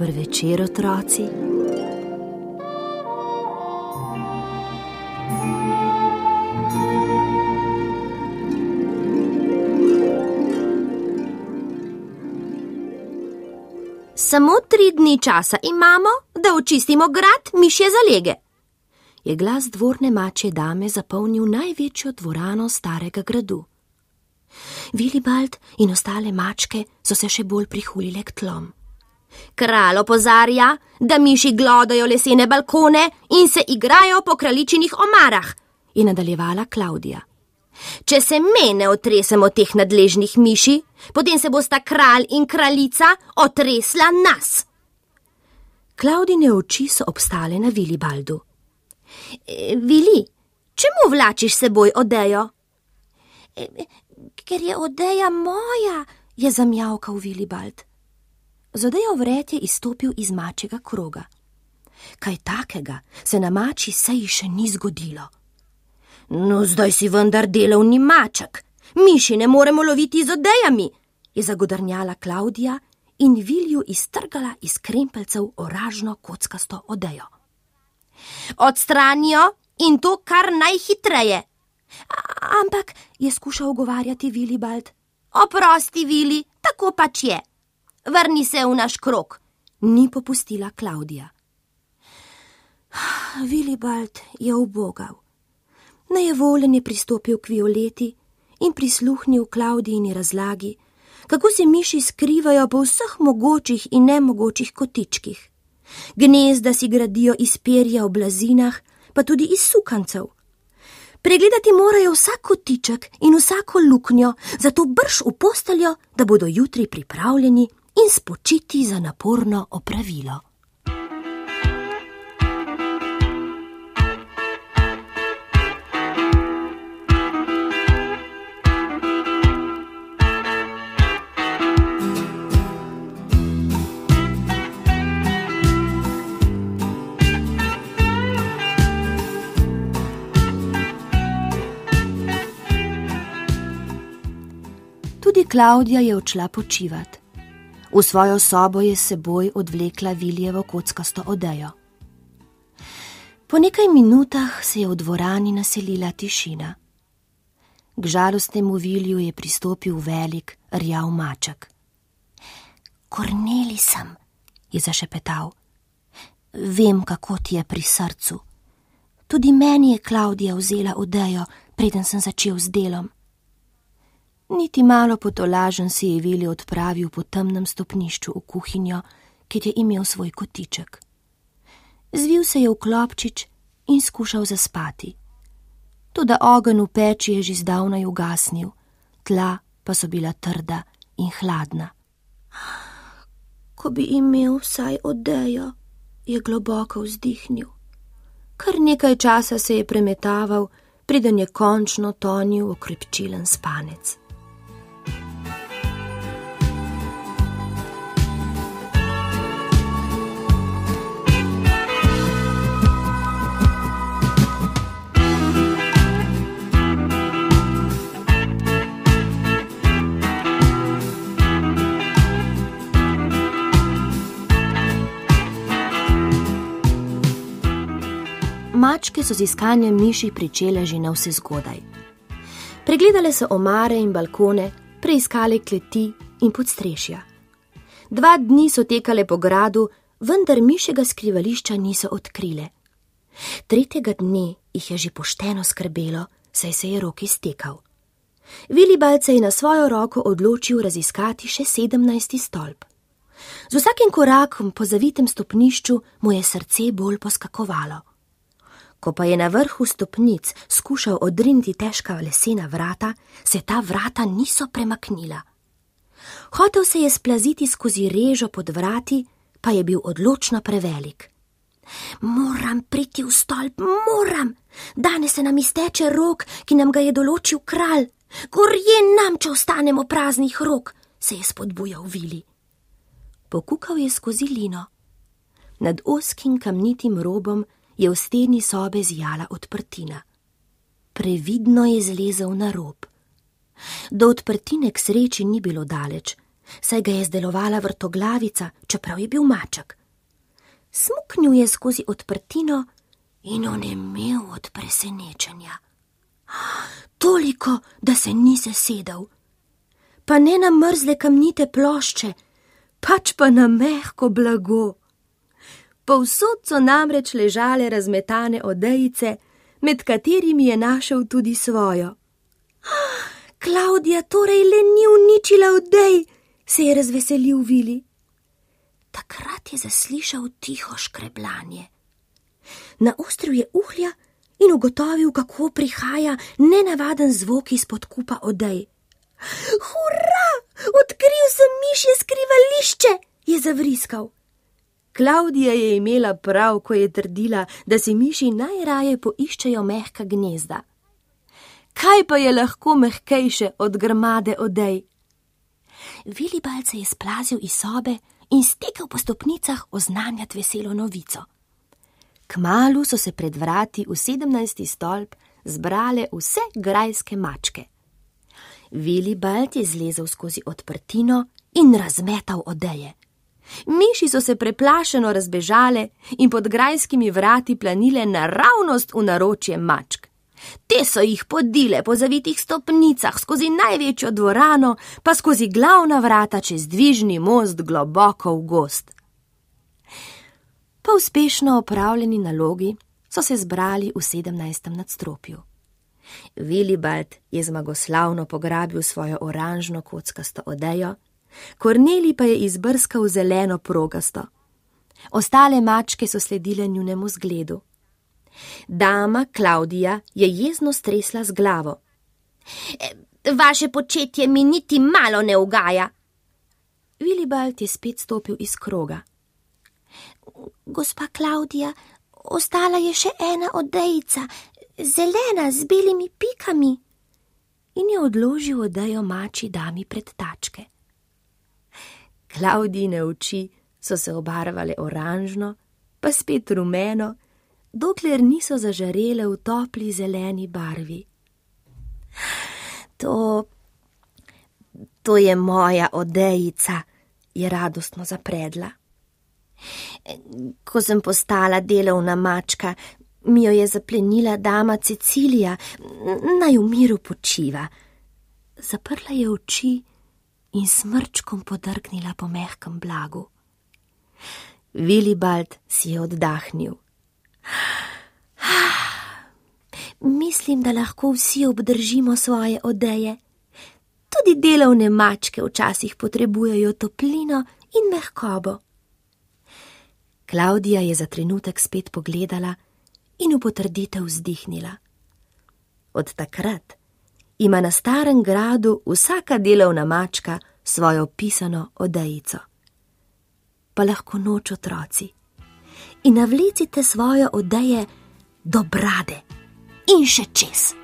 Dober večer, otroci. Samo tri dni časa imamo, da očistimo grad mišje zalege. Je glas dvorne mače dame zapolnil največjo dvorano starega gradu. Vilibald in ostale mačke so se še bolj prihulile k tlom. Kralj opozarja, da miši glodajo lesene balkone in se igrajo po kraljičinih omarah, je nadaljevala Klaudija. Če se me ne otresemo teh nadležnih miši, potem se bosta kralj in kraljica otresla nas. Klaudine oči so obstale na Vilibaldu. E, Vili, čemu vlačiš seboj odejo? E, ker je odeja moja, je zamjavkal Vilibald. Zadejo vred je izstopil iz mačjega kroga. Kaj takega se na mači seji še ni zgodilo. No, zdaj si vendar delovni maček, miši ne moremo loviti z odejami, je zagodrnjala Klaudija in Vilju iztrgala iz krempelcev oražno kockasto odejo. Odstranijo in to kar najhitreje. Ampak je skušal ogovarjati Vilibald. Oprosti, Vili, tako pač je vrni se v naš krok, ni popustila Klaudija. Vilibald je ubogal. Nejevoljen je pristopil k Violeti in prisluhnil Klaudijini razlagi, kako se miši skrivajo po vseh mogočih in nemogočih kotičkih. Gnezda si gradijo iz perja v blazinah, pa tudi iz sukancev. Pregledati morajo vsak kotiček in vsako luknjo, zato brž v posteljo, da bodo jutri pripravljeni in spočiti za naporno opravilo. Tudi Klaudija je odšla počivati. V svojo sobo je seboj odvlekla Viljevo kockasto odejo. Po nekaj minutah se je v dvorani naselila tišina. K žalostnemu Vilju je pristopil velik rjav maček. Korneli sem, je zašepetal. Vem, kako ti je pri srcu. Tudi meni je Klaudija vzela odejo, preden sem začel z delom. Niti malo potolažen si je Vili odpravil po temnem stopnišču v kuhinjo, kjer je imel svoj kotiček. Zvil se je v klopčič in skušal zaspati. Tudi ogenj v peči je že zdavnaj ugasnil, tla pa so bila trda in hladna. Ko bi imel vsaj odejo, je globoko vzdihnil. Kar nekaj časa se je premetaval, preden je končno tonil v krepčilen spanec. Mačke so z iskanjem miši pričele že na vse zgodaj. Pregledale so omare in balkone, preiskale kleti in podstrešja. Dva dni so tekale po gradu, vendar mišega skrivališča niso odkrile. Tretjega dne jih je že pošteno skrbelo, saj se je rok iztekal. Vilibald se je na svojo roko odločil raziskati še sedemnajsti stolp. Z vsakim korakom po zavitem stopnišču mu je srce bolj poskakovalo. Ko pa je na vrhu stopnic skušal odriniti težka lesena vrata, se ta vrata niso premaknila. Hotev se je splaziti skozi režo pod vrati, pa je bil odločno prevelik. Moram priti v stolp, moram! Danes se nam izteče rok, ki nam ga je določil kralj. Gorje nam, če ostanemo praznih rok, se je spodbujal Vili. Pokukal je skozi lino. Nad oskim kamnitim robom je v steni sobe zjala odprtina. Previdno je zlezel na rob. Do odprtine k sreči ni bilo daleč, saj ga je zdelovala vrtoglavica, čeprav je bil maček. Smuknil je skozi odprtino in on je imel od presenečenja. Toliko, da se ni sesedel, pa ne na mrzle kamnite plošče, pač pa na mehko blago. Povsod so namreč ležale razmetane odejice, med katerimi je našel tudi svojo. Klaudija torej le ni uničila odej, se je razveselil Vili. Takrat je zaslišal tiho škrebljanje. Naostril je uhlja in ugotovil, kako prihaja nenavaden zvok izpod kupa odej. Hurra! Odkril sem mišje skrivališče! je zavriskal. Klaudija je imela prav, ko je trdila, da si miši najraje poiščejo mehka gnezda. Kaj pa je lahko mehkejše od grmade odej? Vilibald se je splazil iz sobe in stekel po stopnicah oznanjati veselo novico. Kmalu so se pred vrati v sedemnajsti stolp zbrale vse grajske mačke. Vilibald je zlezel skozi odprtino in razmetal odeje. Miši so se preplašeno razbežale in pod grajskimi vrati planile naravnost v naročje mačk. Te so jih podile po zavitih stopnicah skozi največjo dvorano, pa skozi glavna vrata čez dvižni most globoko v gost. Po uspešno opravljeni nalogi so se zbrali v sedemnajstem nadstropju. Vilibald je zmagoslavno pograbil svojo oranžno kockasto odejo, Korneli pa je izbrskal zeleno progasto. Ostale mačke so sledile njunemu zgledu. Dama Klaudija je jezno stresla z glavo. E, vaše početje mi niti malo ne ugaja. Vilibald je spet stopil iz kroga. Gospa Klaudija, ostala je še ena odejica, zelena z belimi pikami. In je odložil odejo mači dami pred tačke. Klaudine oči so se obarvale oranžno, pa spet rumeno, dokler niso zažarele v topli zeleni barvi. To, to je moja odejica, je radostno zapredla. Ko sem postala delovna mačka, mi jo je zaplenila dama Cecilija, naj v miru počiva. Zaprla je oči in smrčkom podrgnila po mehkem blagu. Vilibald si je oddahnil. Mislim, da lahko vsi obdržimo svoje odeje. Tudi delovne mačke včasih potrebujejo toplino in mehkobo. Klaudija je za trenutek spet pogledala in v potrditev vzdihnila. Od takrat ima na starem gradu vsaka delovna mačka svojo pisano odejico. Pa lahko noč otroci in navlecite svoje odeje do brade in še čez.